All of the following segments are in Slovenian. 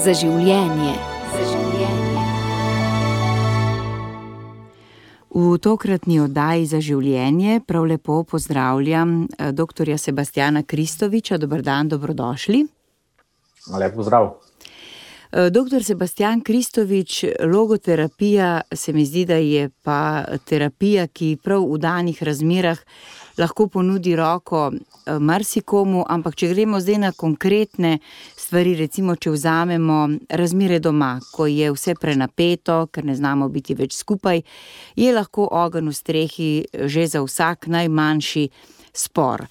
za življenje. Za življenje. V tokratni oddaji za življenje prav lepo pozdravljam eh, dr. Sebastiana Kristoviča. Dobr dan, dobrodošli. Lep pozdrav. Eh, doktor Sebastian Kristovič, logoterapija se mi zdi, da je pa terapija, ki prav v danih razmerah lahko ponudi roko eh, marsikomu, ampak če gremo zdaj na konkretne stvari, recimo, če vzamemo razmere doma, ko je vse prenapeto, ker ne znamo biti več skupaj, je lahko ogenj v strehi že za vsak najmanjši spor.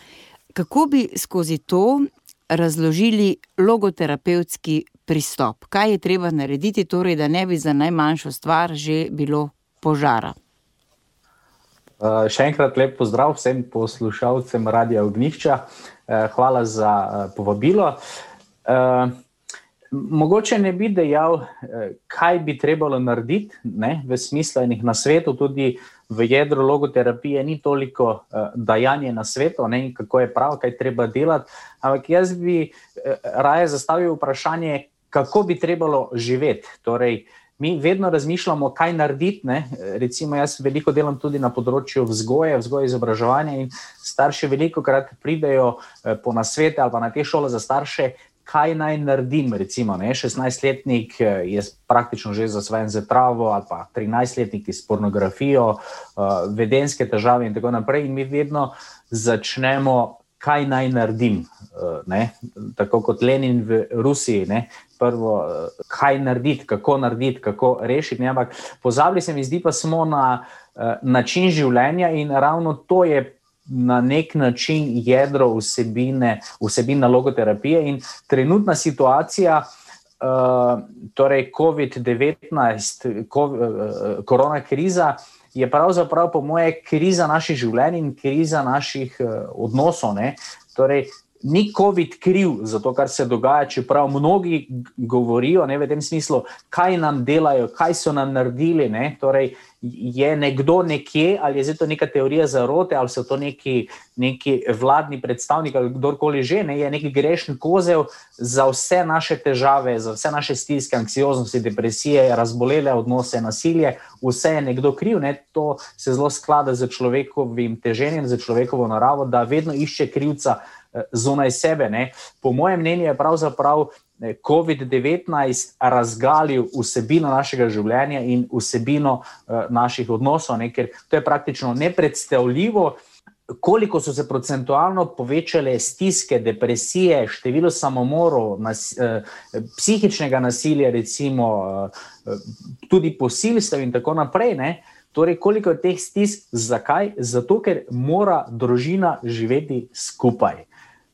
Kako bi skozi to razložili logoterapevtski pristop? Kaj je treba narediti, torej, da ne bi za najmanjšo stvar že bilo požara? Uh, še enkrat lep pozdrav vsem poslušalcem Radia Ognišča. Uh, hvala za uh, povabilo. Uh, mogoče ne bi dejal, kaj bi trebalo narediti, ne, v smislu enih na svetu, tudi v jedru logoterapije, ni toliko uh, dajanje na svetu, ne, kako je prav, kaj treba delati. Ampak jaz bi uh, raje zastavil vprašanje, kako bi trebalo živeti. Torej, mi vedno razmišljamo, kaj narediti. Ne? Recimo, jaz veliko delam tudi na področju vzgoje, vzgoje izobraževanja in starši veliko krat pridejo eh, po nasvete ali pa na te šole za starše. Kaj naj naredim? Recimo, 16-letnik eh, je praktično že zasvojen za travo, ali pa 13-letnik s pornografijo, uh, vedenske težave, in tako naprej. In mi vedno začnemo kaj naj naredim. Eh, ne? Tako kot Lenin v Rusiji, ne? prvo, eh, kaj narediti, kako narediti, kako rešiti. Ne? Ampak pozabili se mi zdi, pa smo na uh, način življenja in ravno to je. Na nek način jedro vsebine, vsebina logoterapije in trenutna situacija, uh, torej COVID-19, COVID, korona kriza, uh, je pravzaprav, po moje, kriza naših življenj in kriza naših uh, odnosov. Ne? Torej, ni COVID kriv za to, kar se dogaja, čeprav mnogi govorijo ne, v tem smislu, kaj nam delajo, kaj so nam naredili. Torej, je nekdo nekje, ali je to neka teorija zarote, ali so to neki, neki vladni predstavniki, ali kdorkoli že, ne, je neki grešni kozel za vse naše težave, za vse naše stiske, anksioznosti, depresije, razbolele odnose, nasilje, vse je nekdo kriv. Ne, to se zelo sklada z človekovim teženjem, z človekovo naravo, da vedno išče krivca zunaj sebe. Ne. Po mojem mnenju je pravzaprav COVID-19 razgalil vsebino našega življenja in vsebino uh, naših odnosov, ne? ker to je praktično nepredstavljivo. Koliko so se procentualno povečale stiske, depresije, število samomorov, nas, eh, psihičnega nasilja, recimo eh, tudi posilstev, in tako naprej. Ne? Torej, koliko je teh stisk, zakaj? Zato, ker mora družina živeti skupaj.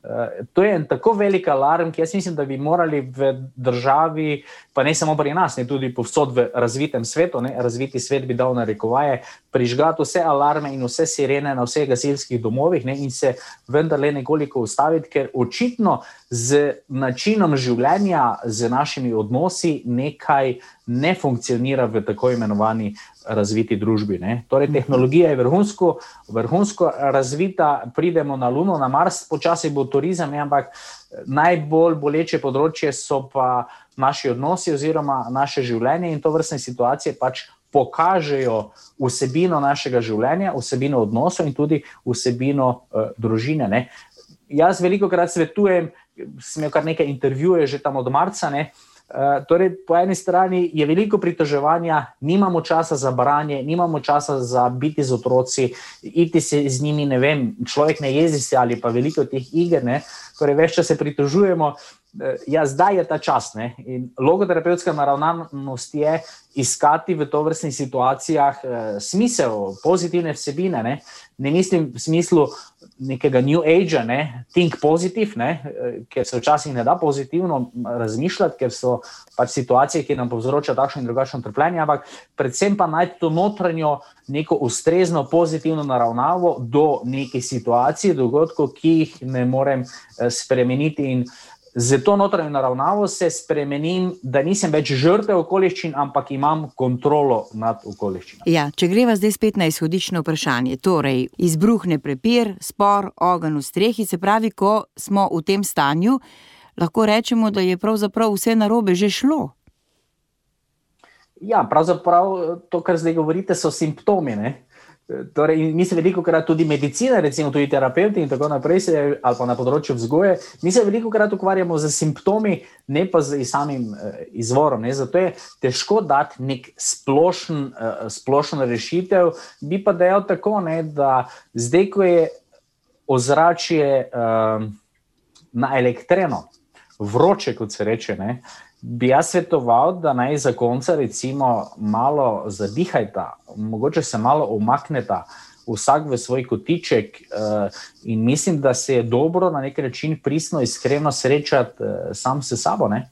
Eh, to je en tako velik alarm, ki jaz mislim, da bi morali v državi, pa ne samo pri nas, ne tudi povsod v razvitem svetu, ne, razviti svet bi dal na rekovaje, prižgati vse alarme in vse sirene na vseh gasilskih domovih ne, in se vendarle nekoliko ustaviti, ker očitno z načinom življenja, z našimi odnosi nekaj ne funkcionira v tako imenovani razviti družbi. Ne. Torej, tehnologija je vrhunsko, vrhunsko razvita, pridemo na Luno, na Mars, počasi bo turizem, ne, ampak najbolj boleče področje so pa naši odnosi oziroma naše življenje in to vrstne situacije pač. Pokažejo vsebino našega življenja, vsebino odnosov in tudi vsebino uh, družine. Ne. Jaz veliko krat svetujem, sem imel kar nekaj intervjujev, že tam od marca, ne, uh, Eh, torej, po eni strani je veliko pritoževanja, nimamo časa za branje, nimamo časa za biti z otroci, iti se z njimi, ne vem, človek ne jezi se ali pa veliko teh iger, ne? torej več časa se pritožujemo. Eh, ja, zdaj je ta čas. Ne? In logoterapevtska naravnanost je iskati v to vrstnih situacijah eh, smisel, pozitivne vsebine. Ne? ne mislim v smislu nekega New Age, ne? think positive, ne? Eh, ker se včasih ne da pozitivno razmišljati, ker so pač situacije, ki nam povzročajo takšno in drugačno trpljenje, ampak predvsem pa najti to notranjo, neko ustrezno, pozitivno naravnavo do neke situacije, dogodkov, ki jih ne morem eh, spremeniti. In Z to notranjo naravnavo se spremenim, da nisem več žrtev okoliščin, ampak imam kontrolo nad okoliščinami. Ja, če greva zdaj spet na izhodiščno vprašanje, torej izbruhne prepir, spor, ogenj v strehi, se pravi, ko smo v tem stanju, lahko rečemo, da je pravzaprav vse narobe že šlo. Ja, pravzaprav to, kar zdaj govorite, so simptomi. Ne? Torej, mi se veliko krat tudi medicina, recimo tudi terapeuti in tako naprej, se, ali pa na področju vzgoje, mi se veliko krat ukvarjamo z simptomi, ne pa z samim uh, izvorom. Ne? Zato je težko dati nek splošen, uh, splošen rešitev. Bi pa dejal tako, ne, da zdaj, ko je ozračje uh, na elektreno, vroče, kot se reče. Ne? Bi jaz svetoval, da naj za konca recimo malo zadihajta, mogoče se malo umakneta, vsak v svoj kotiček. Uh, in mislim, da se je dobro na nek način pristno, iskreno srečati uh, sam s sabo. Ne?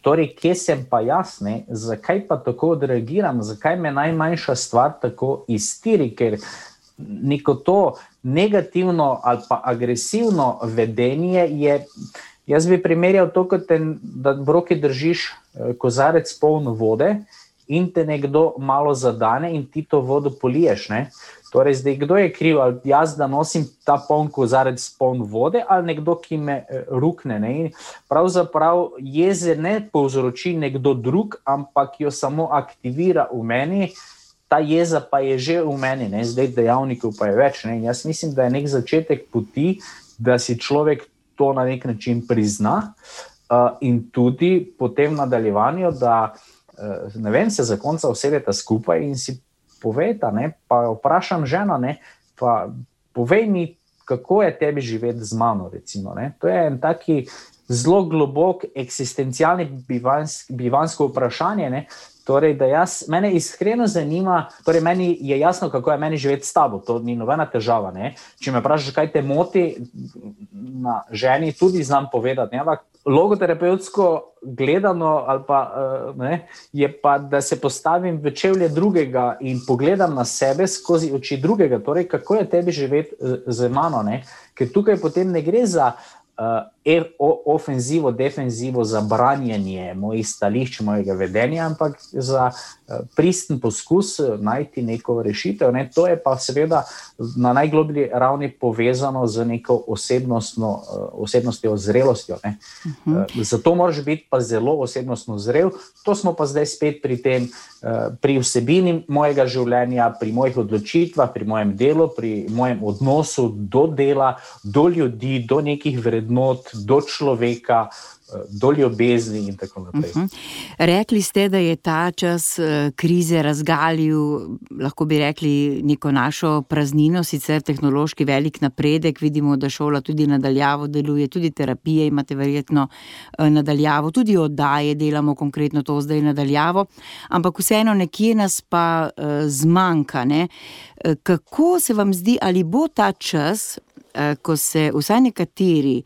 Torej, kje sem pa jaz, ne? zakaj pa tako odreagiram, zakaj me najmanjša stvar tako iztiri, ker neko to negativno ali pa agresivno vedenje je. Jaz bi primerjal to, te, da v roki držiš eh, kozarec poln vode in te nekdo malo zadane in ti to vodo poliješ. Ne? Torej, zdaj, kdo je kriv, ali jaz, da nosim ta poln kozarec poln vode, ali nekdo, ki me eh, rukne. Ne? Pravzaprav jeze ne povzroči nekdo drug, ampak jo samo aktivira v meni. Ta jeza pa je že v meni, ne? zdaj dejavnikov pa je več. Ne? Jaz mislim, da je nek začetek poti, da si človek to na nek način prizna, uh, in tudi potem nadaljevanju, da uh, ne vem, se za konca usedete skupaj in si poveta, ne, pa vprašam ženo, ne, pa povej mi, kako je tebi živeti z mano. Recimo, to je en taki. Zelo globok, eksistencialni bivansko vprašanje, ne, Torej, da jaz, mene iskreno zanima, torej meni je jasno, kako je meni živeti s tabo, to ni nobena težava. Ne? Če me vprašaš, kaj te moti na ženi, tudi znam povedati. Ne? Ampak logoterapevtsko gledano, pa, eh, ne, je pa, da se postavim v čevlje drugega in pogledam na sebe skozi oči drugega. Torej, kako je tebi živeti z mano? Ne? Ker tukaj potem ne gre za uh, ofenzivo, defenzivo, za branjenje mojih stališč, mojega vedenja, ampak za uh, pristen poskus eh, najti neko rešitev. Ne? To je pa seveda na najgloblji ravni povezano z neko osebnostno, uh, osebnostjo, zrelostjo. Uh -huh. uh, zato moraš biti pa zelo osebnostno zrel. To smo pa zdaj spet pri tem, pri vsebini mojega življenja, pri mojih odločitvah, pri mojem delu, pri mojem odnosu do dela, do ljudi, do nekih vrednot vrednot, do človeka, eh, do ljubezni in tako naprej. Uh mhm. -huh. Rekli ste, da je ta čas eh, krize razgalil, lahko bi rekli, neko našo praznino, sicer tehnološki velik napredek. Vidimo, da šola tudi nadaljavo deluje, tudi terapije imate verjetno eh, nadaljavo, tudi oddaje delamo konkretno to zdaj nadaljavo, ampak vseeno nekje nas pa zmanjka. Ne? Kako se vam zdi, ali bo ta čas? Eh, ko se vsaj nekateri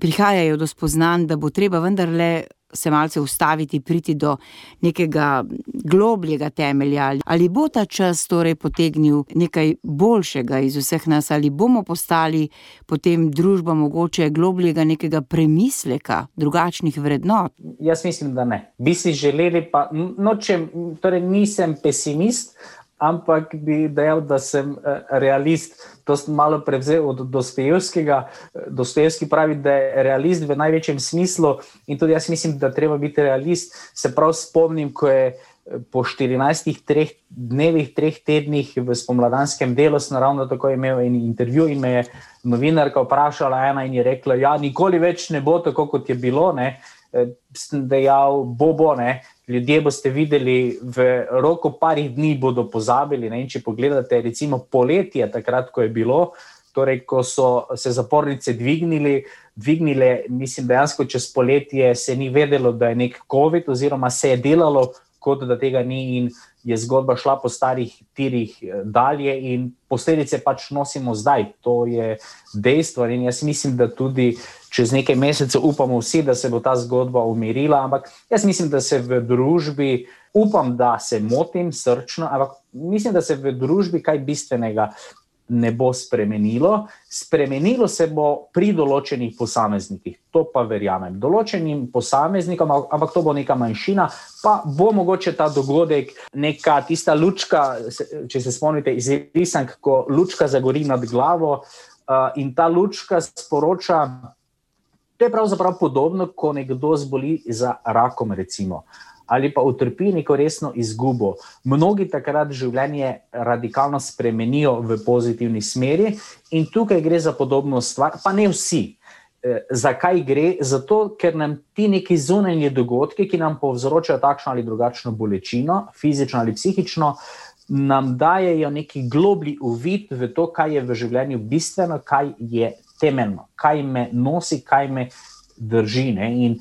prihajajo do spoznanj, da bo treba vendarle se malce ustaviti, priti do nekega globljega temelja, ali bo ta čas torej potegnil nekaj boljšega iz vseh nas, ali bomo postali potem družba mogoče globljega nekega premisleka, drugačnih vrednot? Jaz mislim, da ne. Bi si želeli, pa nočem, torej nisem pesimist ampak bi dejal, da sem eh, realist. To sem malo prevzel od Dostojevskega. Dostojevski pravi, da je realist v največjem smislu in tudi jaz mislim, da treba biti realist. Se prav spomnim, ko je. Eh, po 14 treh dnevih, treh tednih v spomladanskem delu, sem ravno tako imel en intervju in me je novinarka vprašala, ena in je rekla: Ja, nikoli več ne bo tako, kot je bilo. Ne. Eh, sem dejal, bo, bo, ne ljudje boste videli, v roku parih dni bodo pozabili. Ne? Če pogledate, recimo poletje, takrat, ko je bilo, torej, ko so se zapornice dvignili, dvignile, mislim, dejansko čez poletje se ni vedelo, da je nek COVID, oziroma se je delalo, kot da tega ni, in je zgodba šla po starih tirih eh, dalje, in posledice pač nosimo zdaj. To je dejstvo. In jaz mislim, da tudi čez nekaj mesecev upamo vsi, da se bo ta zgodba umirila, ampak jaz mislim, da se v družbi, upam, da se motim srčno, ampak mislim, da se v družbi kaj bistvenega. Ne bo spremenilo, spremenilo se bo pri določenih posameznikih, to pa verjamem. Določenim posameznikom, ampak to bo neka manjšina, pa bo mogoče ta dogodek, neka tista lučka, če se spomnite iz risank, ko lučka zagori nad glavo in ta lučka sporoča, To je pravzaprav podobno, ko nekdo zboli za rakom, recimo, ali pa utrpi neko resno izgubo. Mnogi takrat življenje radikalno spremenijo v pozitivni smeri, in tukaj gre za podobno stvar, pa ne vsi. Eh, zakaj gre? Zato, ker nam ti neki zunanji dogodki, ki nam povzročajo takšno ali drugačno bolečino, fizično ali psihično, nam dajejo neki globlji uvid v to, kaj je v življenju bistveno, kaj je temeljno, kaj me nosi, kaj me drži. Ne? In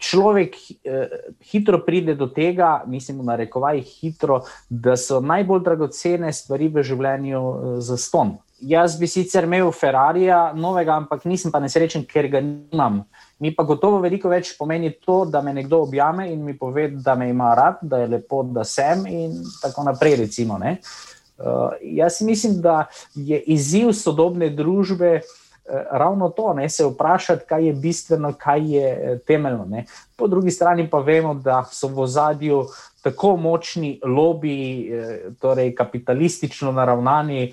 človek eh, hitro pride do tega, mislim, na rekovaj hitro, da so najbolj dragocene stvari v življenju eh, za ston. Jaz bi sicer imel Ferrarija, novega, ampak nisem pa nesrečen, ker ga nimam. Mi pa gotovo veliko več pomeni to, da me nekdo objame in mi pove, da me ima rad, da je lepo, da sem in tako naprej. Recimo, uh, jaz mislim, da je izziv sodobne družbe uh, ravno to, ne, se vprašati, kaj je bistveno, kaj je eh, temeljno. Ne. Po drugi strani pa vemo, da so v ozadju tako močni lobiji, eh, torej kapitalistično naravnani,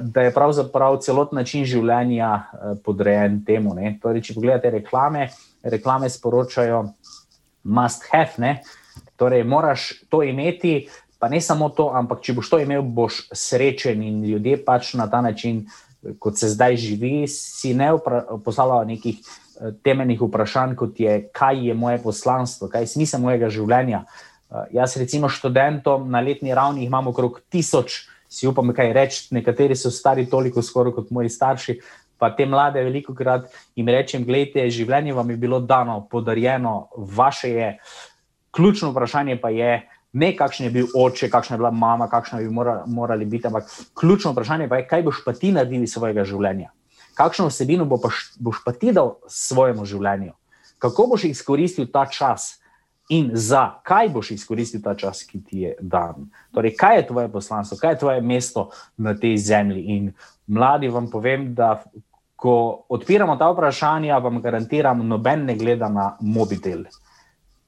da je pravzaprav celotni način življenja podrejen temu. Torej, če pogledate reklame, reklame sporočajo, must have, ne. torej moraš to imeti. Pa ne samo to, ampak če boš to imel, boš srečen in ljudje pač na ta način uh, kot se zdaj živi, si ne postavljajo nekih eh, temeljnih vprašanj, kot je, kaj je moje poslanstvo, kaj je smisel mojega življenja. Eh, jaz, recimo, študentom na letni ravni imamo okrog tisoč, si upam, kaj reči, nekateri so stari toliko skoraj kot moji starši. Pa te mlade, veliko krat jim rečem: Glejte, življenje vam je bilo dano, podarjeno, vaše je. Ključno vprašanje pa je, ne kakšen je bil oče, kakšna je bila mama, kakšna bi mora, morali biti, ampak ključno vprašanje pa je, kaj boš pa ti naredil iz svojega življenja. Kakšno vsebino bo pa, boš pa ti dal svojemu življenju, kako boš izkoristil ta čas in za kaj boš izkoristil ta čas, ki ti je dan. Torej, kaj je tvoje poslanstvo, kaj je tvoje mesto na tej zemlji. In mladi vam povem, da ko odpiramo ta vprašanja, vam garantiram, noben ne gleda na mobitel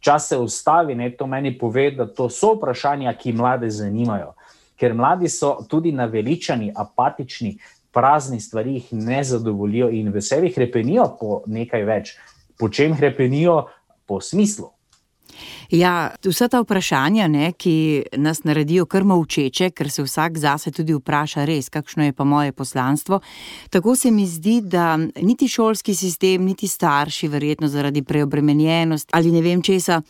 čas se ustavi, ne, to meni pove, da to so vprašanja, ki mlade zanimajo. Ker mladi so tudi naveličani, apatični, prazni stvari, jih ne zadovoljijo in veseli hrepenijo po nekaj več. Po čem hrepenijo? Po smislu. Ja, vsa ta vprašanja, ne, ki nas naredijo krmo učeče, ker se vsak zase tudi vpraša, res, kakšno je pa moje poslanstvo. Tako se mi zdi, da niti šolski sistem, niti starši, verjetno zaradi preobremenjenosti ali ne vem česa,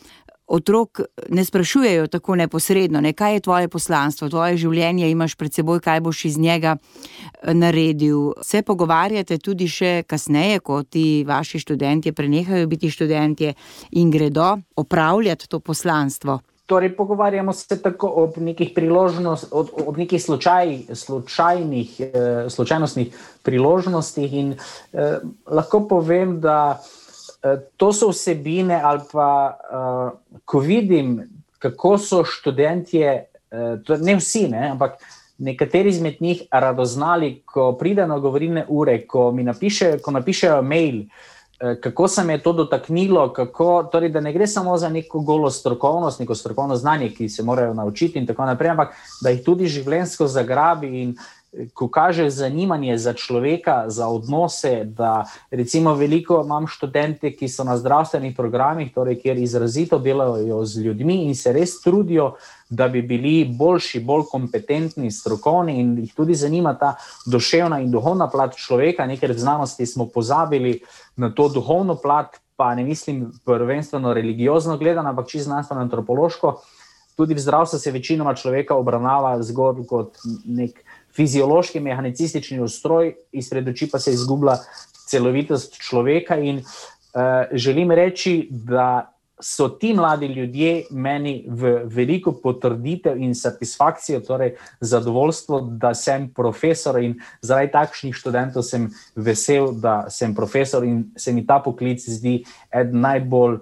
otrok ne sprašujejo tako neposredno, ne, kaj je tvoje poslanstvo, tvoje življenje imaš pred seboj, kaj boš iz njega eh, naredil. Se pogovarjate tudi še kasneje, ko ti vaši študenti prenehajo biti študenti in gredo opravljati to poslanstvo. Torej, pogovarjamo se tako ob nekih priložnostih, ob nekih slučaj, slučajnih, eh, slučajnostnih priložnostih. In eh, lahko povem, da Eh, to so vsebine, ali pa uh, ko vidim, kako so študentje, uh, ne vsi, ne, ampak nekateri izmed njih radoznali, ko pride na govorilne ure, ko mi napišejo, ko napišejo mail. Kako se je to dotaknilo, kako, torej, da ne gre samo za neko golo strokovnost, neko strokovno znanje, ki se morajo naučiti, in tako naprej, ampak da jih tudi življenjsko zagrabi in ko kaže zanimanje za človeka, za odnose. Da, recimo, veliko imam študente, ki so na zdravstvenih programih, torej, kjer izrazito delajo z ljudmi in se res trudijo, da bi bili boljši, bolj kompetentni, strokovni in jih tudi zanima ta duševna in duhovna plat človeka. Nekaj v znanosti smo pozabili na to duhovno plat, pa ne mislim prvenstveno religiozno gledano, ampak čisto znanstveno antropološko. Tudi v zdravstvu se večinoma človeka obravnava zgolj kot nek fiziološki, mehanicistični ustroj, izpred oči pa se izgublja celovitost človeka. In uh, želim reči, da so ti mladi ljudje meni v veliko potrditev in satisfakcijo, torej zadovoljstvo, da sem profesor in zaradi takšnih študentov sem vesel, da sem profesor in se mi ta poklic zdi eden najbolj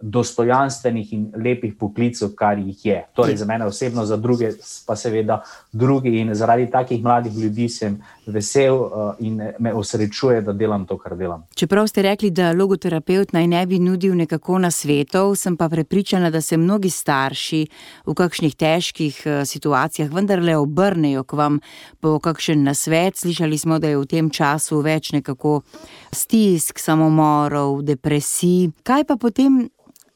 dostojanstvenih in lepih poklicov, kar jih je. Torej, za mene osebno, za druge pa seveda drugi. In zaradi takih mladih ljudi sem vesel eh, in me osrečuje, da delam to, kar delam. Čeprav ste rekli, da logoterapeut naj ne bi nudil nekako na svetov, sem pa prepričana, da se mnogi starši v kakšnih težkih eh, situacijah vendarle obrnejo k vam po kakšen nasvet. Slišali smo, da je v tem času več nekako stisk, samomorov, depresij. Kaj pa potem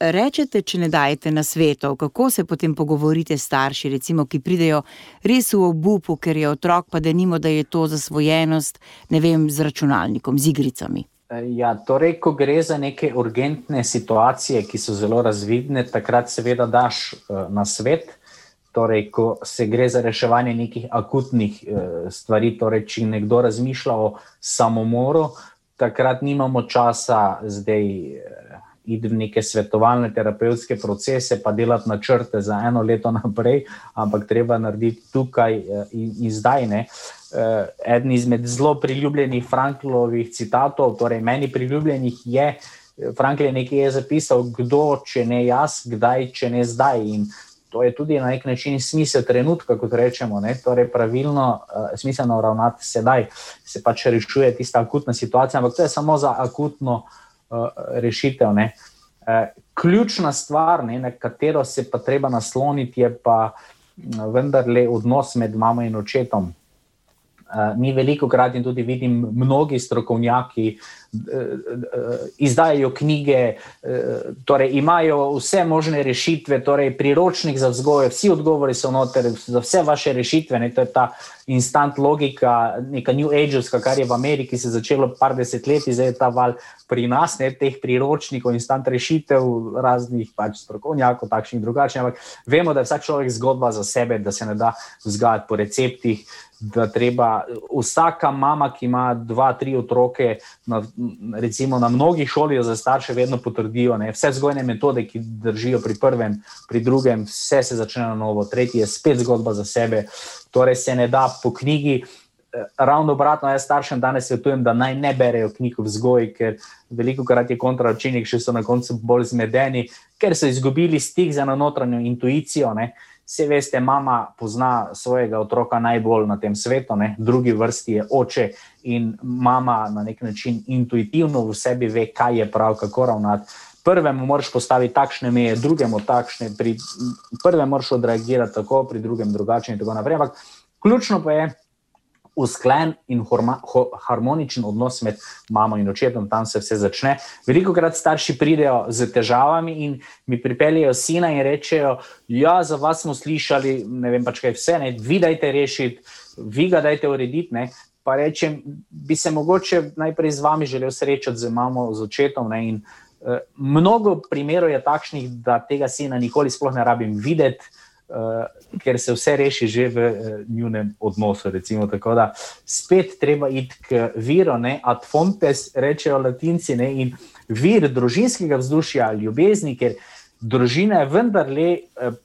rečete, če ne dajete na svetu, kako se potem pogovorite s starši, recimo, ki pridejo res v obupu, ker je otrok, pa da nimo, da je to zasvojenost, ne vem, z računalnikom, z igricami. Ja, torej, ko gre za neke urgentne situacije, ki so zelo razvidne, takrat seveda daš uh, na svet. Torej, ko se gre za reševanje nekih akutnih uh, stvari, torej, če nekdo razmišlja o samomoru, takrat nimamo časa zdaj. Iti v neke svetovalne terapevtske procese, pa delati načrte za eno leto naprej, ampak treba narediti tukaj eh, in, in zdaj. Ne. Uh, eden izmed zelo priljubljenih Franklovih citatov, torej meni priljubljenih je, eh, Frankl je nekaj zapisal, kdo, če ne jaz, kdaj, če ne zdaj. In to je tudi na nek način smisel trenutka, kot rečemo, ne? torej pravilno, uh, smiselno ravnati sedaj, se pač rešuje tista akutna situacija, ampak to je samo za akutno uh, rešitev. Ne. Uh, ključna stvar, ne, na katero se pa treba nasloniti, je pa vendarle odnos med mamo in očetom. Uh, mi veliko krat in tudi vidim, mnogi strokovnjaki uh, uh, izdajajo knjige, torej imajo vse možne rešitve, torej priročnik za vzgoje, vsi odgovori so noter, za vse vaše rešitve. Ne, to je ta instant logika, neka New Age-ovska, kar je v Ameriki se začelo par desetletij, zdaj je ta val pri nas, ne teh priročnikov, instant rešitev, raznih pač strokovnjakov, takšnih in drugačnih. Ampak vemo, da je vsak človek zgodba za sebe, da se ne da vzgajati po receptih. Da treba vsaka mama, ki ima dva, tri otroke, na, recimo na mnogih šolah za starše, vedno potrdijo, da vse vzgojne metode, ki držijo pri prvem, pri drugem, vse se začne na novo, tretji je spet zgodba za sebe. Torej se ne da po knjigi. Eh, ravno obratno, jaz staršem danes svetujem, da naj ne berejo knjig v vzgoji, ker veliko krat je kontraučinek, še so na koncu bolj zmedeni, ker so izgubili stik z eno notranjo intuicijo. Ne. Vse veste, mama pozna svojega otroka najbolj na tem svetu, ne. drugi vrsti je oče in mama na nek način intuitivno v sebi ve, kaj je prav, kako ravnati. Prvemu moraš postaviti takšne meje, drugemu takšne, pri prvem moraš odreagirati tako, pri drugem drugače in tako naprej. Ampak ključno pa je, usklen in harmoničen odnos med mamo in očetom, tam se vse začne. Veliko krat starši pridejo z težavami in mi pripeljejo sina in rečejo: Ja, za vas smo slišali, ne vem pač kaj vse, ne, vi dajte rešiti, vi ga dajte urediti. Ne. Pa rečem, bi se mogoče najprej z vami želel srečati, z mamo, z očetom. Ne, in, uh, mnogo primerov je takšnih, da tega sina nikoli sploh ne rabim videti uh, ker se vse reši že v uh, njunem odnosu. Recimo, tako da spet treba iti k viru, ne? ad fontes, rečejo latinci, ne? in vir družinskega vzdušja, ljubezni, ker družina je vendarle. Uh,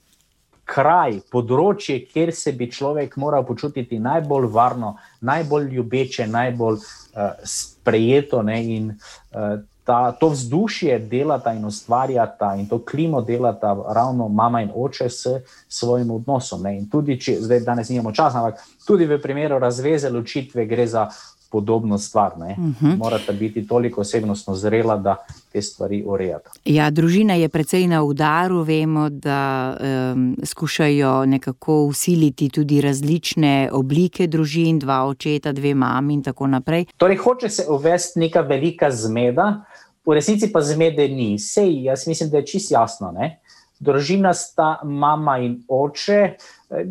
Kraj, področje, kjer se bi človek moral počutiti najbolj varno, najbolj ljubeče, najbolj uh, sprejeto. Ne, in, uh, ta, to vzdušje delata in ustvarjata in to klimo delata ravno mama in oče s svojim odnosom. Ne. In tudi, če zdaj danes nimamo časa, ampak tudi v primeru razveze, ločitve gre za podobno stvar. Uh mhm. -huh. Morate biti toliko osebnostno zrela, da te stvari urejate. Ja, družina je precej na udaru, vemo, da um, skušajo nekako usiliti tudi različne oblike družin, dva očeta, dve mami in tako naprej. Torej, hoče se uvesti neka velika zmeda, v resnici pa zmede ni. Sej, jaz mislim, da je čisto jasno. Ne? Družina sta mama in oče.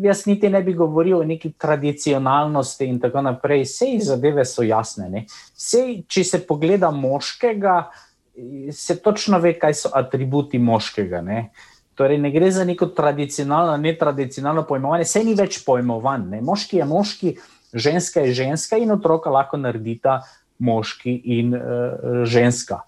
Jaz niti ne bi govoril o neki tradicionalnosti in tako naprej. Sej zadeve so jasne. Sej, če se pogleda moškega, se točno ve, kaj so atributi moškega. Ne? Torej, ne gre za neko tradicionalno, ne tradicionalno pojmovanje, vse ni več pojmovan. Ne? Moški je moški, ženska je ženska in otroka lahko naredita moški in uh, ženska.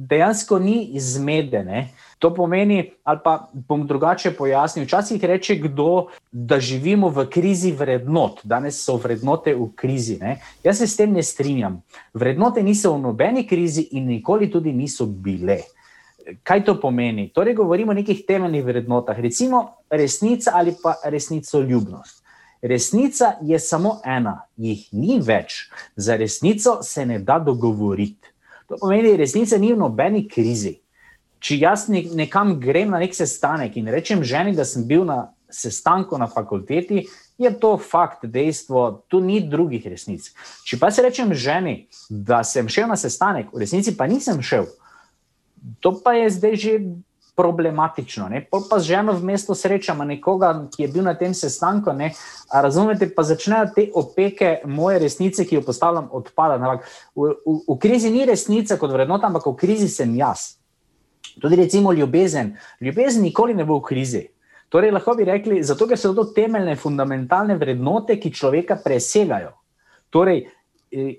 Dejansko ni izmedene. To pomeni, ali pa bom drugače pojasnil, včasih reče kdo, da živimo v krizi vrednot, danes so vrednote v krizi. Ne? Jaz se s tem ne strinjam. Vrednote niso v nobeni krizi in nikoli tudi niso bile. kaj to pomeni? Torej, govorimo o nekih temeljnih vrednotah, recimo resnica ali pa resnico ljubnost. Resnica je samo ena, jih ni več. Za resnico se ne da dogovoriti. To pomeni, resnica ni v nobeni krizi. Če jaz nekam grem na nek sestanek in rečem ženi, da sem bil na sestanku na fakulteti, je to fakt, dejstvo, tu ni drugih resnic. Če pa se rečem ženi, da sem šel na sestanek, v resnici pa nisem šel, to pa je zdaj že problematično. Ne? Pol pa z ženo v mestu srečamo nekoga, ki je bil na tem sestanku. Ne? A razumete, pa začnejo te opeke moje resnice, ki jo postavljam, odpadati. V, v, v krizi ni resnica kot vrednota, ampak v krizi sem jaz. Tudi recimo ljubezen. Ljubezen nikoli ne bo v krizi. Torej, lahko bi rekli, zato ker so to temeljne, fundamentalne vrednote, ki človeka presegajo. Torej, eh,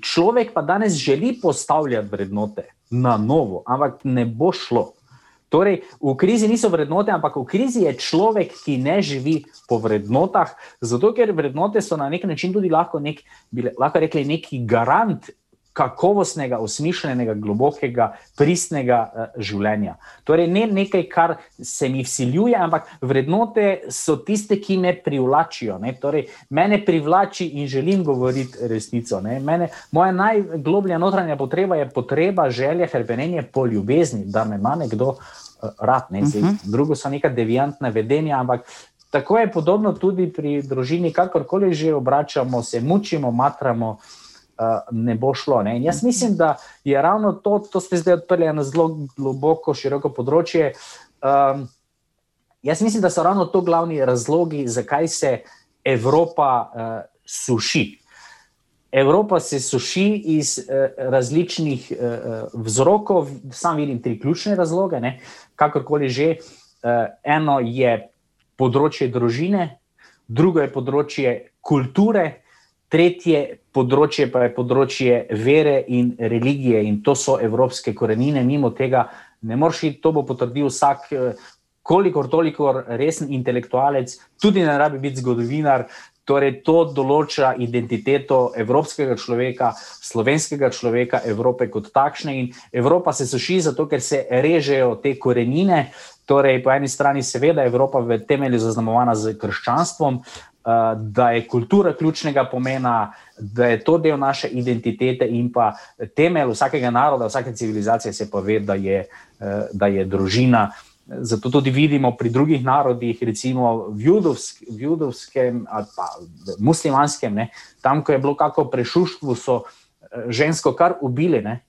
človek pa danes želi postavljati vrednote na novo, ampak ne bo šlo. Torej, v krizi niso vrednote, ampak v krizi je človek, ki ne živi po vrednotah, zato ker vrednote so na nek način tudi lahko, nek, lahko rekli, neki garant kakovostnega, osmišljenega, globokega, pristnega uh, življenja. Torej, ne nekaj, kar se mi vsiljuje, ampak vrednote so tiste, ki me privlačijo. Torej, mene privlači in želim govoriti resnico. Mene, moja najgloblja notranja potreba je potreba, želja, hrbenenje po ljubezni, da me ima nekdo uh, rad. Ne? Zdaj, uh mhm. -huh. Drugo so neka devijantna vedenja, ampak. Tako je podobno tudi pri družini, kakorkoli že obračamo, se mučimo, matramo, ne bo šlo. Ne? In jaz mislim, da je ravno to, to ste zdaj odprli na zelo globoko, široko področje. Um, jaz mislim, da so ravno to glavni razlogi, zakaj se Evropa uh, suši. Evropa se suši iz uh, različnih uh, vzrokov, sam vidim tri ključne razloge, ne? kakorkoli že. Uh, eno je področje družine, drugo je področje kulture, tretje področje pa je področje vere in religije, in to so evropske korenine. Mimo tega ne moreš to bo potrdil vsak, eh, kolikor toliko resen intelektualec, tudi ne rabi biti zgodovinar. Torej, to določa identiteto evropskega človeka, slovenskega človeka, Evrope kot takšne. In Evropa se suši zato, ker se režejo te korenine. Torej, po eni strani, seveda, je Evropa v temelju zaznamovana z krščanstvom, Eh, da je kultura ključnega pomena, da je to del naše identitete in pa temelj vsakega naroda, vsake civilizacije se pa ve, da je, eh, da je družina. Zato tudi vidimo pri drugih narodih, recimo v, judovsk, v judovskem ali pa muslimanskem, ne, tam, ko je bilo kako prešuštvo, so eh, žensko kar ubili. Ne,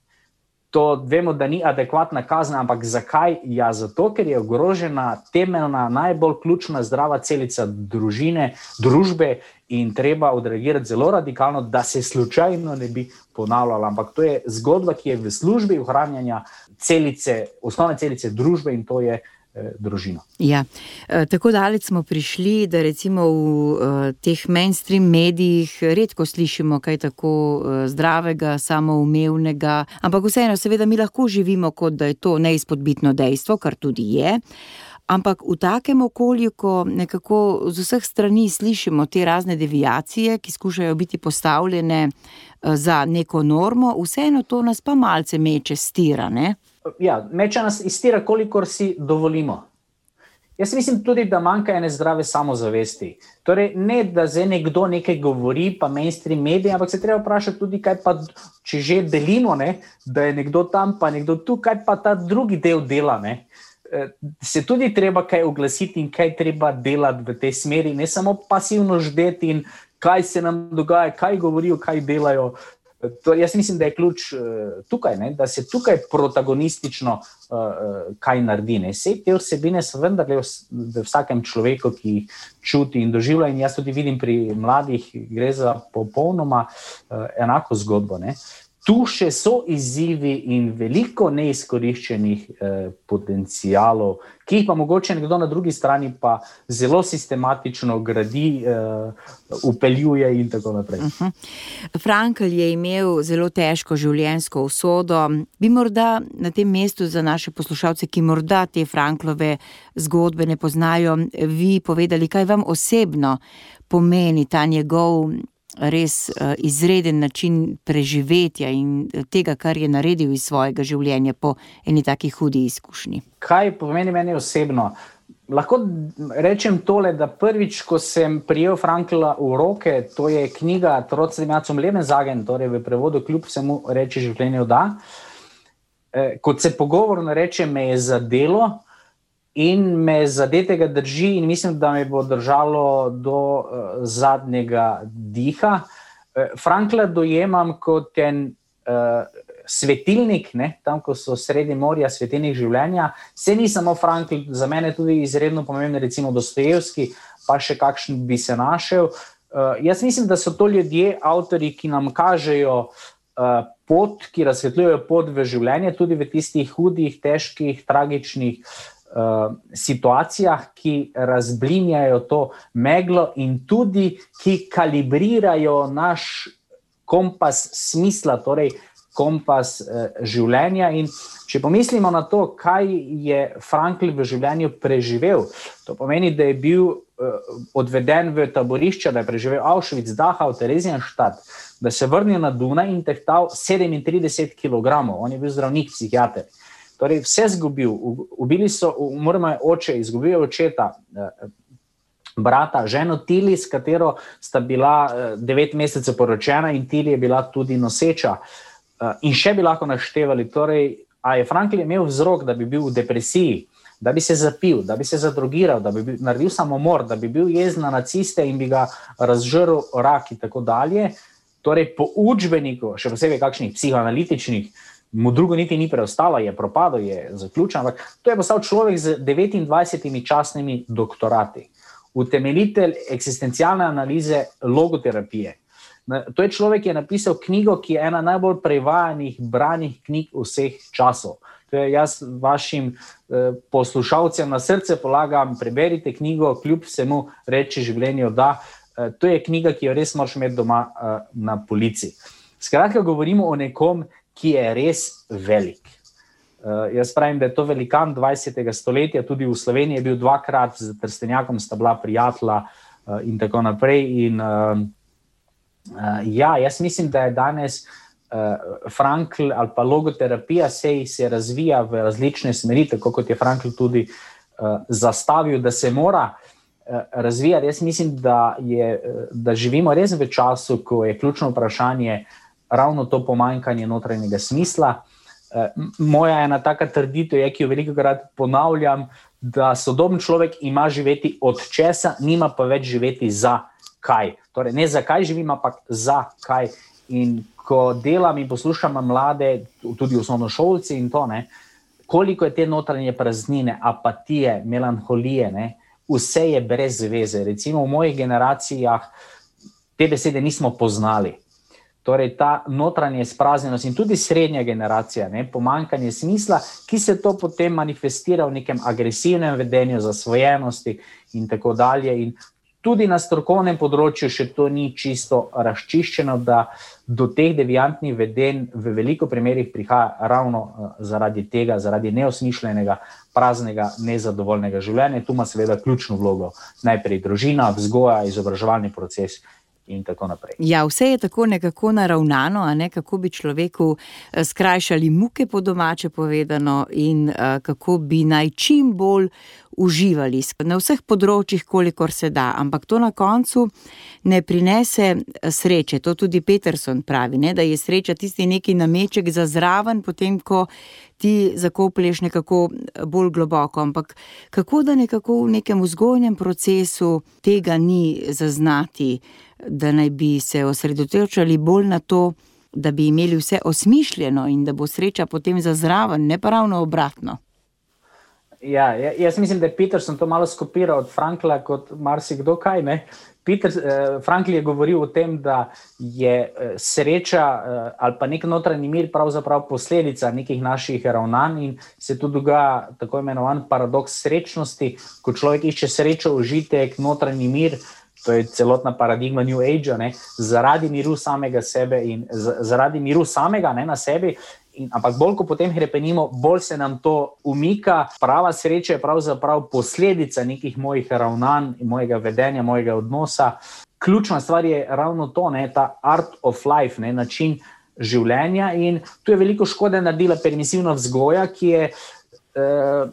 to vemo, da ni adekvatna kazen, ampak zakaj? Ja, zato, ker je ogrožena temeljna, najbolj ključna zdrava celica družine, družbe in treba odreagirati zelo radikalno, da se slučajno ne bi ponavljala. Ampak to je zgodba, ki je v službi ohranjanja celice, osnovne celice družbe in to je. Eh, družino. Ja, eh, tako daleč smo prišli, da recimo v eh, teh mainstream medijih redko slišimo kaj tako zdravega, samoumevnega, ampak vseeno, seveda, mi lahko živimo, kot da je to neizpodbitno dejstvo, kar tudi je. Ampak v takem okolju, ko nekako z vseh strani slišimo te razne deviacije, ki skušajo biti postavljene za neko normo, vseeno to nas pa malce meče stira. Ne? Ja, meče nas iztira, kolikor si dovolimo. Jaz mislim tudi, da manjka ene zdrave samozavesti. Torej, ne da zdaj nekdo nekaj govori, pa mainstream mediji, ampak se treba vprašati tudi, kaj pa, če že delimo, ne, da je nekdo tam, pa nekdo tu, kaj pa ta drugi del dela. Ne. E, se tudi treba kaj oglasiti in kaj treba delati v tej smeri, ne samo pasivno ždeti in kaj se nam dogaja, kaj govorijo, kaj delajo. To, jaz mislim, da je ključ uh, tukaj, ne, da se tukaj protagonistično uh, kaj naredi. Vse te vsebine so vendarle v, v vsakem človeku, ki čuti in doživlja. In jaz tudi vidim pri mladih, gre za popolnoma uh, enako zgodbo. Ne. Tu še so izzivi in veliko neizkoriščenih eh, potencijalov, ki jih pa mogoče nekdo na drugi strani pa zelo sistematično gradi, eh, upeljuje in tako naprej. Uh mhm. -huh. Frankl je imel zelo težko življenjsko usodo. Bi morda na tem mestu za naše poslušalce, ki morda te Franklove zgodbe ne poznajo, vi povedali, kaj vam osebno pomeni ta njegov res izreden način preživetja in tega, kar je naredil iz svojega življenja po eni taki hudi izkušnji. Kaj pomeni meni osebno? Lahko rečem tole, da prvič, ko sem prijel Frankla v roke, to je knjiga Trocem Jacom Lebenzagen, torej v prevodu kljub vsemu reči življenje da. Eh, kot se pogovorno reče, me je zadelo in me zadetega drži in mislim, da me bo držalo do uh, zadnjega diha. Uh, Frankla dojemam kot en uh, svetilnik, ne, tam, ko so sredi morja, svetilnik življenja. Se ni samo Frankl, za mene tudi izredno pomemben, recimo Dostojevski, pa še kakšen bi se našel. Uh, jaz mislim, da so to ljudje, avtori, ki nam kažejo uh, pot, ki razsvetljujejo pot v življenje, tudi v tistih hudih, težkih, tragičnih uh, situacijah, ki razblinjajo to meglo in tudi ki kalibrirajo naš kompas smisla, torej kompas eh, življenja. In če pomislimo na to, kaj je Frankl v življenju preživel, to pomeni, da je bil eh, odveden v taborišče, da je preživel Auschwitz, Dachau, Terezijanštad, da se vrnil na Dunaj in tehtal 37 kg, on je bil zdravnik, psihiater. Torej, vse zgubil, ubili so, umrl je oče, izgubil je očeta. Eh, brata, ženo Tili, s katero sta bila devet mesecev poročena, in Tili je bila tudi noseča. Eh, in še bi lahko naštevali, torej, a je Franklin imel vzrok, da bi bil v depresiji, da bi se zapil, da bi se zadrugiral, da bi bil, naredil samomor, da bi bil jezen na naciste in bi ga razžrl rak in tako dalje. Torej, po učbeniku, še posebej kakšnih psihoanalitičnih, mu drugo niti ni preostalo, je propadlo, je zaključen. Ampak to je postal človek z 29 časnimi doktorati, utemeljitelj eksistencialne analize logoterapije. To je človek, ki je napisal knjigo, ki je ena najbolj prevajanih, branih knjig vseh časov. To je jaz vašim eh, poslušalcem na srce polagam, preberite knjigo, kljub vsemu reči življenju. Da, eh, to je knjiga, ki jo res moraš imeti doma eh, na polici. Skratka, govorimo o nekom, ki je res velik. Uh, jaz pravim, da je to velikan 20. stoletja, tudi v Sloveniji je bil dvakrat z Trstenjakom, sta bila prijatelja uh, in tako naprej. In, uh, Uh, ja, jaz mislim, da je danes uh, Frankl ali pa logoterapija se, se razvija v različne smeri, tako kot je Frankl tudi uh, zastavil, da se mora uh, razvijati. Jaz mislim, da, je, da živimo res v času, ko je ključno vprašanje ravno to pomanjkanje notranjega smisla. Uh, moja ena taka trditev je, ki jo veliko krat ponavljam, da sodoben človek ima živeti od česa, nima pa več živeti za kaj. Torej, ne zakaj živim, ampak zakaj. In ko delam in poslušam mlade, tudi osnovnošolci in to, ne, koliko je te notranje praznine, apatije, melanholije, ne, vse je brez veze. Recimo v mojih generacijah te besede nismo poznali. Torej, ta notranja izpraznjenost in tudi srednja generacija, ne, pomankanje smisla, ki se to potem manifestira v nekem agresivnem vedenju, zasvojenosti in tako dalje. In tudi na strokovnem področju še to ni čisto razčiščeno, da do teh deviantnih vedenj v veliko primerih prihaja ravno uh, zaradi tega, zaradi neosmišljenega, praznega, nezadovoljnega življenja. Tu ima seveda ključno vlogo najprej družina, vzgoja, izobraževalni proces. Ja, vse je tako nekako naravnano, ne, kako bi človeku eh, skrajšali muke, po domače povedano, in uh, kako bi naj čim bolj uživali na vseh področjih, kolikor se da. Ampak to na koncu ne prinese eh, sreče. To tudi Peterson pravi, ne, da je sreča tisti neki nameček za zraven, potem ko ti zakoplješ nekako eh, bolj globoko. Ampak kako da nekako v nekem vzgojnem procesu tega ni zaznati, da naj bi se osredotočali bolj na to. Da bi imeli vse osmišljeno in da bo sreča potem za zraven, ne pa ravno obratno. Ja, ja, jaz mislim, da je Peterson to malo skopiral od Frankla, kot marsikdo kaj. Peter, eh, Frankl je govoril o tem, da je eh, sreča eh, ali pa nek notranji mir pravzaprav posledica nekih naših ravnanj in se tu dogaja tako imenovan paradoks srečnosti, ko človek išče srečo, užitek, notranji mir. To je celotna paradigma New Age, ne, zaradi miru samega sebe in zaradi miru samega ne, na sebi, In, ampak bolj, ko potem repenimo, bolj se nam to umika. Prava sreča je pravzaprav posledica nekih mojih ravnanj, mojega vedenja, mojega odnosa. ključna stvar je ravno to, ne, ta art of life, ne, način življenja. In tu je veliko škode naredila permisivna vzgoja, ki je uh,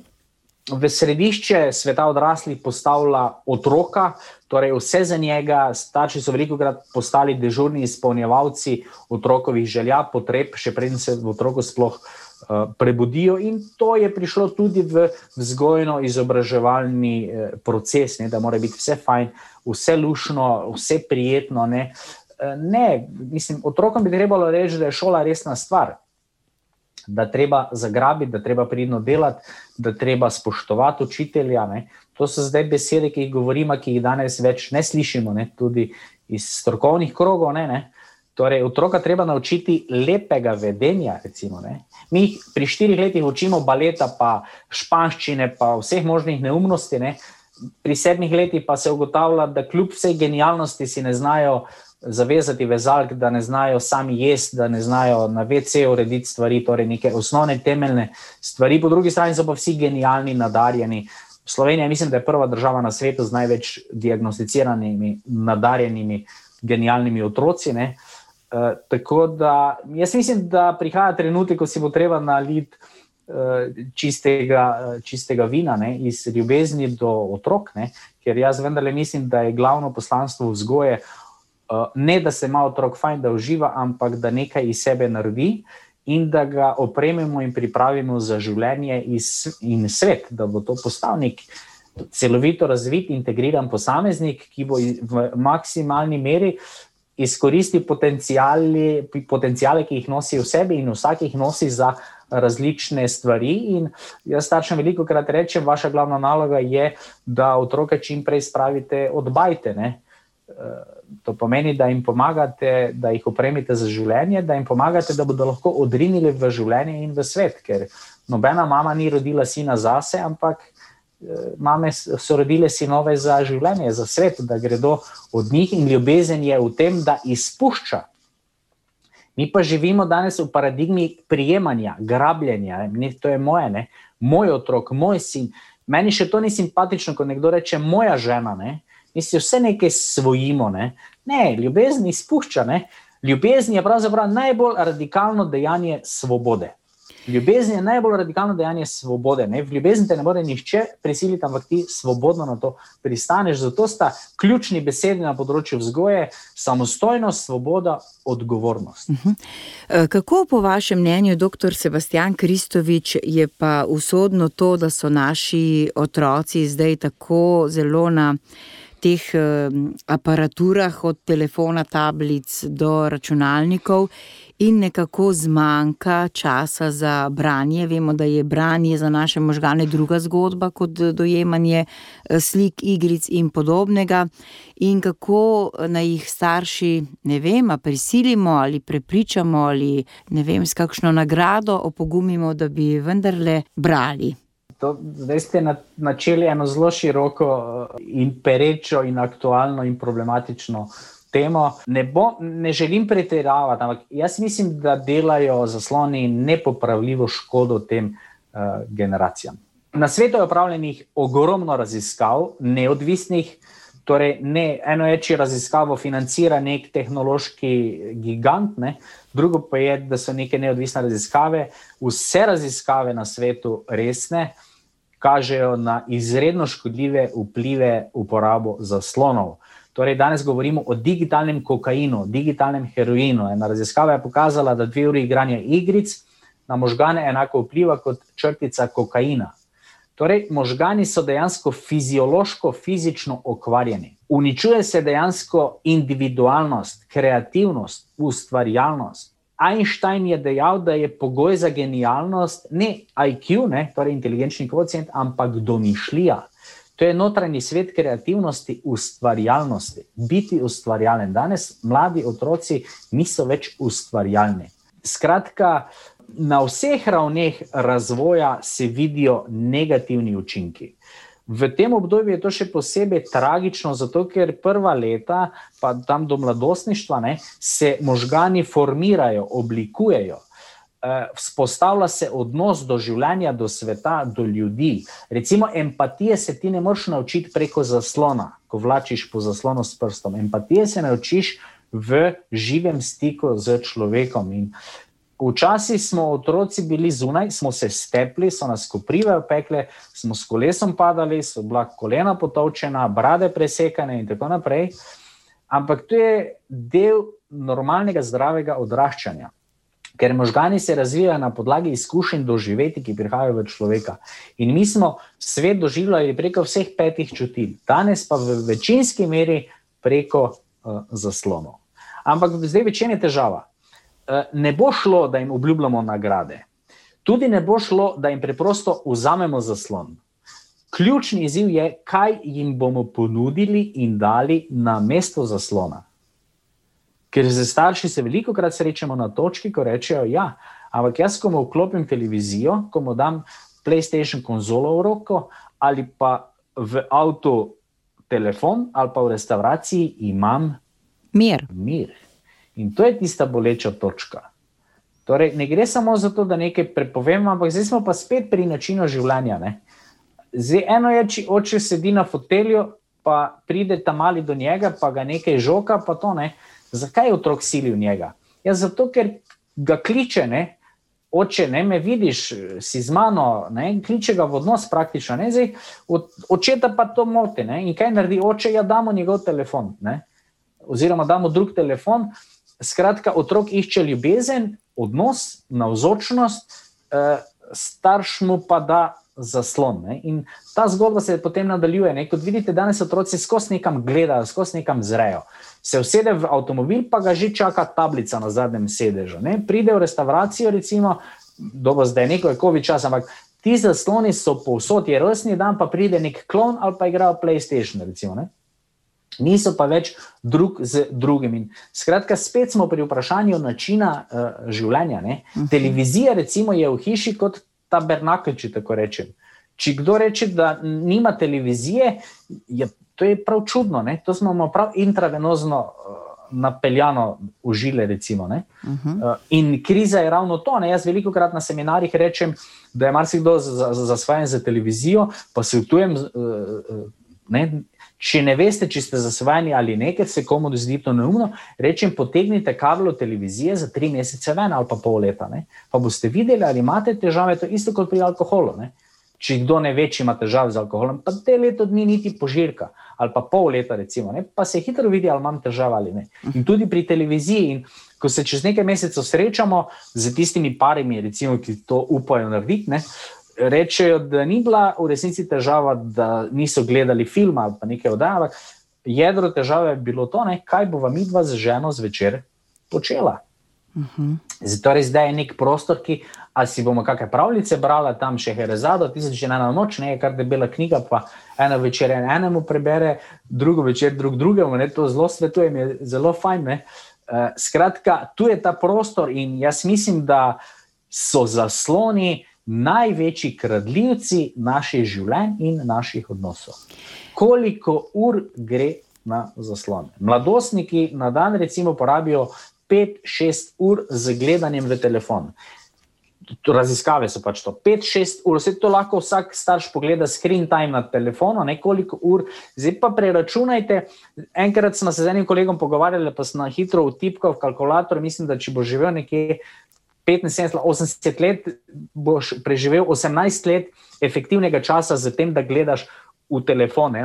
v središče sveta odraslih postavila otroka, torej vse za njega. Starši so veliko krat postali dežurni izpolnjevalci otrokovih želja, potreb, še preden se v otroku sploh. Eh, prebudijo, in to je prišlo tudi v vzgojno-izobraževalni eh, proces, ne, da mora biti vse fajn, vse lušno, vse prijetno. Ne. Eh, ne, mislim, otrokom bi trebalo reči, da je šola resna stvar, da treba zagrabiti, da treba pridno delati, da treba spoštovati učitelja. Ne. To so zdaj besede, ki jih govorimo, ki jih danes več ne slišimo, ne, tudi iz strokovnih krogov. Ne, ne. Torej, otroka treba naučiti lepega vedenja. Recimo, Mi pri štirih letih učimo baleta, pa španščine, pa vseh možnih neumnosti. Ne. Pri sedmih letih pa se ugotavlja, da kljub vsej genialnosti si ne znajo zavezati vezalk, da ne znajo sami jesti, da ne znajo na VC urediti stvari, torej neke osnovne temeljne stvari. Po drugi strani so pa vsi genialni, nadarjeni. Slovenija, mislim, da je prva država na svetu z največ diagnosticiranimi, nadarjenimi, genialnimi otroci. Ne. Uh, tako da jaz mislim, da prihaja trenutek, ko si bo treba naliti uh, čistega, uh, čistega vina, ne, iz ljubezni do otrok, ne, ker jaz vendarle mislim, da je glavno poslanstvo vzgoje uh, ne da se ima otrok fajn, da uživa, ampak da nekaj iz sebe naredi in da ga opremimo in pripravimo za življenje in svet, da bo to postal nek. Celovito razvit, integriran posameznik, ki bo v maksimalni meri izkoristil potencijale, ki jih nosi v sebi, in vsak jih nosi za različne stvari. In jaz staršem veliko krat rečem, vaša glavna naloga je, da otroke čim prej spravite od bajte. Ne? To pomeni, da jim pomagate, da jih opremite za življenje, da jim pomagate, da bodo lahko odrinili v življenje in v svet. Ker nobena mama ni rodila sina zase, ampak mame so rodile sinove za življenje, za svet, da gredo od njih in ljubezen je v tem, da izpušča. Mi pa živimo danes v paradigmi prijemanja, grabljenja, ne, to je moje, ne, moj otrok, moj sin. Meni še to ni simpatično, ko nekdo reče moja žena. Ne, mi si vse nekaj svojimo. Ne, ne ljubezen izpušča. Ne. Ljubezen je pravzaprav najbolj radikalno dejanje svobode. Ljubezen je najbolj radikalno dejanje svobode. Ne? V ljubezni te ne more nihče prisiliti, ampak ti svobodno na to pristaneš. Zato sta ključni besedi na področju vzgoje: samostojnost, svoboda, odgovornost. Uh -huh. E, kako po vašem mnenju, dr. Sebastian Kristovič, je pa usodno to, da so naši otroci zdaj tako zelo na teh aparaturah, od telefona, tablic do računalnikov, in nekako zmanjka časa za branje. Vemo, da je branje za naše možgane druga zgodba kot dojemanje eh, slik, igric in podobnega. In kako naj jih starši, ne vem, prisilimo ali prepričamo ali ne vem, s kakšno nagrado opogumimo, da bi vendarle brali. To, zdaj ste načeli eno zelo široko eh, in perečo in aktualno in problematično temo. Ne, bo, ne želim pretiravati, ampak jaz mislim, da delajo zasloni nepopravljivo škodo tem uh, generacijam. Na svetu je upravljenih ogromno raziskav, neodvisnih. Torej, ne, eno je, če raziskavo financira nek tehnološki gigant, ne, drugo pa je, da so neke neodvisne raziskave. Vse raziskave na svetu resne kažejo na izredno škodljive vplive uporabo zaslonov. Torej, danes govorimo o digitalnem kokainu, digitalnem heroinu. Ena raziskava je pokazala, da dve uri igranja igric na možgane enako vpliva kot črtica kokaina. Torej, možgani so dejansko fiziološko, fizično okvarjeni. Uničuje se dejansko individualnost, kreativnost, ustvarjalnost. Einstein je dejal, da je pogoj za genialnost ne IQ, ne, torej inteligenčni koeficient, ampak domišljija. To je notranji svet kreativnosti, ustvarjalnosti, biti ustvarjalen. Danes mladi otroci niso več ustvarjalni. Skratka, na vseh ravneh razvoja se vidijo negativni učinki. V tem obdobju je to še posebej tragično, zato ker prva leta, pa tam do mladostništva, ne, se možgani formirajo, oblikujejo. Vzpostavlja se odnos do življenja, do sveta, do ljudi. Recimo, empatije se ti ne moreš naučiti preko zaslona, ko vlačiš po zaslonu s prstom. Empatije se naučiš v živem stiku z človekom. In včasih smo otroci bili zunaj, smo se stepli, so nas koprive opekle, smo s kolesom padali, so bila kolena potovčena, brade presekane in tako naprej. Ampak to je del normalnega, zdravega odraščanja. Ker možgani se razvijajo na podlagi izkušenj doživeti, ki prihajajo v človeka. In mi smo svet doživljali preko vseh petih čutil, danes pa v večinski meri preko uh, zaslonov. Ampak zdaj večina je težava. Uh, ne bo šlo, da jim obljubljamo nagrade. Tudi ne bo šlo, da jim preprosto vzamemo zaslon. Ključni izziv je, kaj jim bomo ponudili in dali na mesto zaslona. Ker z starši se veliko krat srečamo na točki, ko rečejo: Ja, ampak jaz, ko mu vklopim televizijo, ko mu dam PlayStation konzolo v roko ali pa v avtu telefon ali pa v restavraciji, imam mir. mir. In to je tista boleča točka. Torej, ne gre samo za to, da nekaj prepovem, ampak zdaj smo pa spet pri načinu življenja. Ne? Zdaj, eno je, če oče sedi na fotelju, pa pride tam mali do njega, pa ga nekaj žoka, pa to ne. Zakaj je otrok silil njega? Ja, zato, ker ga kliče, ne? oče, ne me vidiš, si z mano, ne? kliče ga v odnos praktično. Zdaj, od, očeta pa to moti. Ne? In kaj naredi oče? Ja, damo njegov telefon. Ne? Oziroma, damo drug telefon. Skratka, otrok išče ljubezen, odnos, navzočnost, eh, starš mu pa da zaslon. Ne? In ta zgodba se potem nadaljuje. Ne? Kot vidite, danes otroci skozi nekam gledajo, skozi nekam zrejo. Se usede v avtomobil, pa ga že čaka tablica na zadnjem sedežu. Ne? Pride v restauracijo, recimo, dobro, zdaj neko je COVID čas, ampak ti zasloni so povsod, je rojstni dan, pa pride nek klon ali pa igrajo PlayStation. Recimo, Niso pa več drug z drugim. In skratka, spet smo pri vprašanju načina uh, življenja. Uh mhm. -huh. Televizija, recimo, je v hiši kot tabernakel, če tako rečem. Če kdo reče, da nima televizije, je to je prav čudno. Ne? To smo prav intravenozno uh, napeljano v žile. Recimo, uh -huh. uh, in kriza je ravno to. Ne? Jaz veliko krat na seminarjih rečem, da je marsikdo zasvojen za, za, za televizijo, pa uh, ne? Če ne veste, če ste zasvojeni ali ne, ker se komu zdi to neumno, rečem, potegnite kablo televizije za tri mesece ven ali pa pol leta. Ne? Pa boste videli, ali imate težave, to je isto kot pri alkoholu. Ne? Če kdo ne ve, če ima težave z alkoholom, pa te leto dni niti požirka ali pa pol leta, recimo, ne? pa se hitro vidi, ali imam težave ali ne. In tudi pri televiziji. In ko se čez nekaj mesecev srečamo z tistimi parimi, recimo, ki to upajo narediti rečejo, da ni bila v resnici težava, da niso gledali film ali pa nekaj oddaje. Jedro težave je bilo to, ne, kaj bo vam idva z ženo zvečer počela. Uh -huh. Torej, zdaj je nek prostor, ki si bomo kakšne pravljice brali, tam še je rezado, tisoč ena noč, ne kar debela knjiga, pa eno večer en enemu prebere, drugo večer drug drugemu, ne, to zelo svetujem, je zelo fajn. Uh, skratka, tu je ta prostor in jaz mislim, da so zasloni največji kradljivci naših življenj in naših odnosov. Koliko ur gre na zaslone? Mladostniki na dan, recimo, porabijo 5-6 ur z gledanjem v telefon. Raziskave so pač to. 5-6 ur, vse to lahko vsak starš pogleda, screen time na telefonu, nekoliko ur. Zdaj pa preračunajte. Enkrat sem se z enim kolegom pogovarjal, pa sem na hitro vtipkal v kalkulator. Mislim, da če bo živel nekje 75-80 let, boš preživel 18 let efektivnega časa z tem, da gledaš v telefone.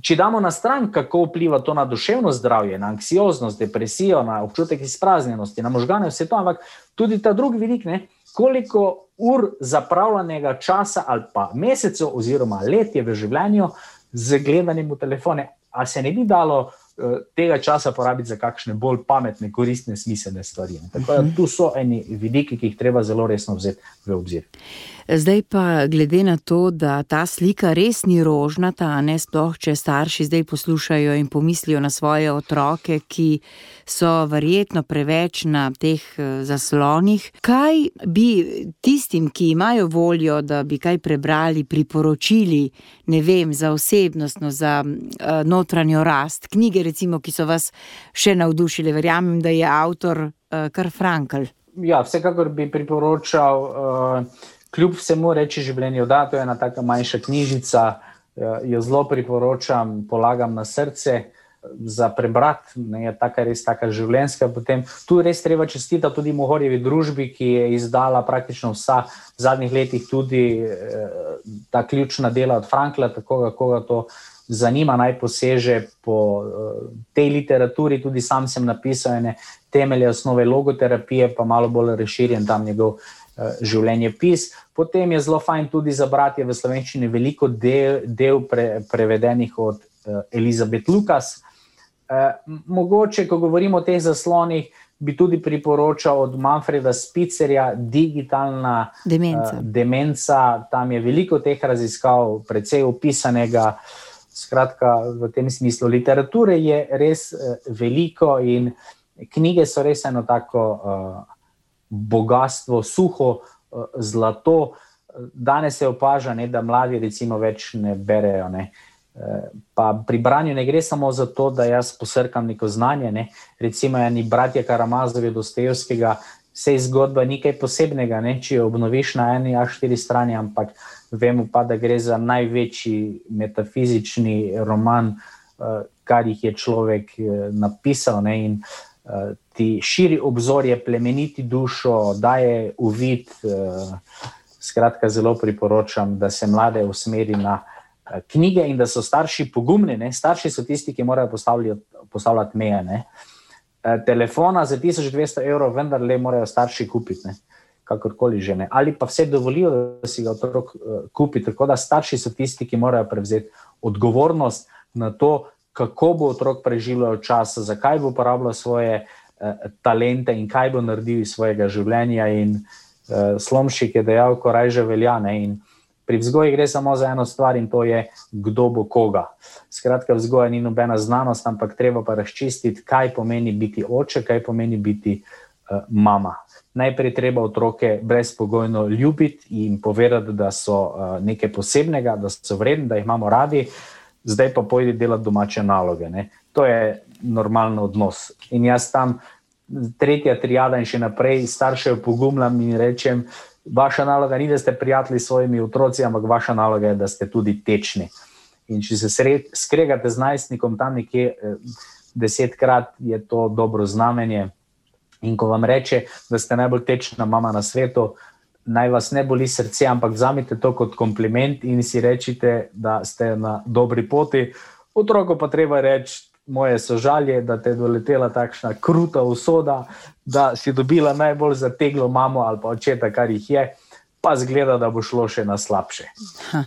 Če damo na stran, kako vpliva to na duševno zdravje, na anksioznost, depresijo, na občutek izpraznjenosti, na možgane, vse to, ampak tudi ta drugi vidik, ne, koliko ur zapravljenega časa ali pa mesecev oziroma let je v življenju z gledanjem v telefone, ali se ne bi dalo Eh, tega časa porabiti za kakšne bolj pametne, koristne, smiselne stvari. Tako da tu so eni vidiki, ki jih treba zelo resno vzeti v obzir. Zdaj pa, glede na to, da ta slika res ni rožnata, ne sploh, če starši zdaj poslušajo in pomislijo na svoje otroke, ki so verjetno preveč na teh eh, zaslonih, kaj bi tistim, ki imajo voljo, da bi kaj prebrali, priporočili, ne vem, za osebnostno, za uh, notranjo rast, knjige, recimo, ki so vas še navdušile, verjamem, da je avtor uh, kar Frankl. ja, vsekakor bi priporočal, uh, kljub vsemu reči življenje, da to je ena taka manjša knjižica, uh, jo zelo priporočam, polagam na srce. Za prebrati, je tako res tako življenjska. Potem, tu res treba čestitati tudi Mohorjevi družbi, ki je izdala praktično vsa v zadnjih letih tudi eh, ta ključna dela od Frankla, tako kako ga to zanima, naj poseže po uh, tej literaturi. Tudi sam sem napisal ene temelje osnove logoterapije, pa malo bolj razširjen tam njegov uh, življenjepis. Potem je zelo fajn tudi za brati v slovenščini veliko del, del pre, prevedenih od uh, Elizabeth Lukas. Uh, mogoče, ko govorimo o teh zaslonih, bi tudi priporočal od Manfreda Spicerja digitalna demenca. Uh, demenca. Tam je veliko teh raziskav, precej opisanega. Skratka, v tem smislu literature je res uh, veliko in knjige so res eno tako uh, bogatstvo, suho uh, zlato. Danes se opaža, ne, da mladi recimo več ne berejo. Ne. Pa pri branju ne gre samo za to, da jaz posrkam neko znanje. Ne. Recimo, eni bratje Karamazovi, Dostojevskega, vse zgodba ni nekaj posebnega, ne. če jo obnoviš na eni A4 strani, ampak vemo pa, da gre za največji metafizični roman, kar jih je človek napisal. Ne. In uh, ti širi obzorje, plemeniti dušo, daje uvid. Eh, skratka, zelo priporočam, da se mlade usmeri na knjige in da so starši pogumni. Ne? Starši so tisti, ki morajo postavljati meje. Ne? Eh, telefona za 1200 evrov, vendar le morajo starši kupiti. Ne? Kakorkoli že ne, ali pa vse dovolijo, da si ga otrok uh, kupi. Tako da starši so tisti, ki morajo prevzeti odgovornost na to, kako bo otrok preživljal čas, zakaj bo uporabljal svoje uh, talente in kaj bo naredil iz svojega življenja. In uh, Slomšik je dejal, ko reže veljane. Pri vzgoji gre samo za eno stvar in to je, kdo bo koga. Skratka, vzgoja ni nobena znanost, ampak treba pa razčistiti, kaj pomeni biti oče, kaj pomeni biti uh, mama. Najprej treba otroke brezpogojno ljubiti in povedati, da so uh, nekaj posebnega, da so vredni, da jih imamo radi. Uh, zdaj pa pojdi delati domače naloge. Ne? To je normalen odnos. In jaz tam, tretja triada in še naprej, starše pogumljam in rečem, vaša naloga ni, da ste prijatelji s svojimi otroci, ampak vaša naloga je, da ste tudi tečni. In če se skregate z najstnikom tam nekje eh, desetkrat, je to dobro znamenje. In ko vam reče, da ste najbolj tečna mama na svetu, naj vas ne boli srce, ampak vzamite to kot kompliment in si rečete, da ste na dobri poti. Otroku pa treba reči, moje sožalje, da te je doletela takšna kruta usoda, da si dobila najbolj zateglo mamo ali pa očeta, kar jih je, pa zgleda, da bo šlo še na slabše.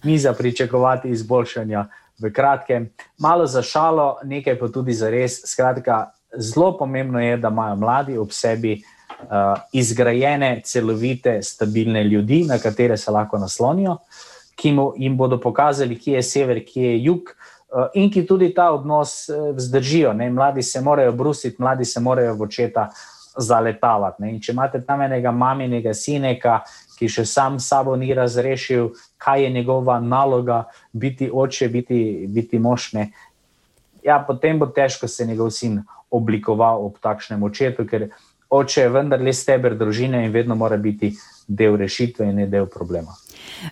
Ni za pričakovati izboljšanja v kratkem. Malo za šalo, nekaj pa tudi za res. Skratka, zelo pomembno je, da imajo mladi ob sebi uh, izgrajene, celovite, stabilne ljudi, na katere se lahko naslonijo, ki mu, jim bodo pokazali, kje je sever, kje je jug, uh, in ki tudi ta odnos uh, vzdržijo. Ne? Mladi se morajo brusiti, mladi se morajo v očeta zaletavati. Če imate tam enega maminega sineka, ki še sam sabo ni razrešil, kaj je njegova naloga, biti oče, biti, biti mošne. Ja, potem bo težko se njegov sin oblikoval ob takšnem očetu, ker oče je vendarle steber družine in vedno mora biti del rešitve in ne del problema.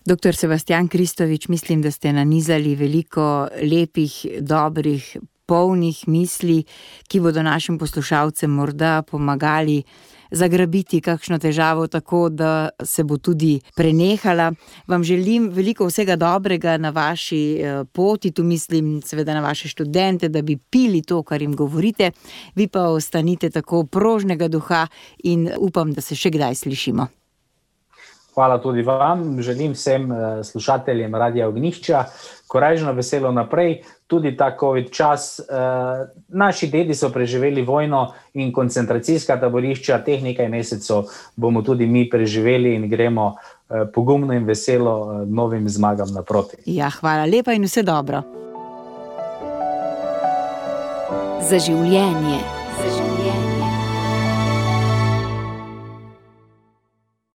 Doktor Sebastian Kristovič, mislim, da ste nanizali veliko lepih, dobrih, polnih misli, ki bodo našim poslušalcem morda pomagali zagrabiti kakšno težavo, tako da se bo tudi prenehala. Vam želim veliko vsega dobrega na vaši eh, poti, tu mislim seveda na vaše študente, da bi pili to, kar jim govorite, vi pa ostanite tako prožnega duha in upam, da se še kdaj slišimo. Hvala tudi vam, želim vsem eh, slušateljem Radia Ognišča, korajžno veselo naprej, tudi ta COVID čas. Eh, naši dedi so preživeli vojno in koncentracijska taborišča, teh nekaj mesecev bomo tudi mi preživeli in gremo eh, pogumno in veselo novim zmagam naproti. Ja, hvala lepa in vse dobro. Za življenje.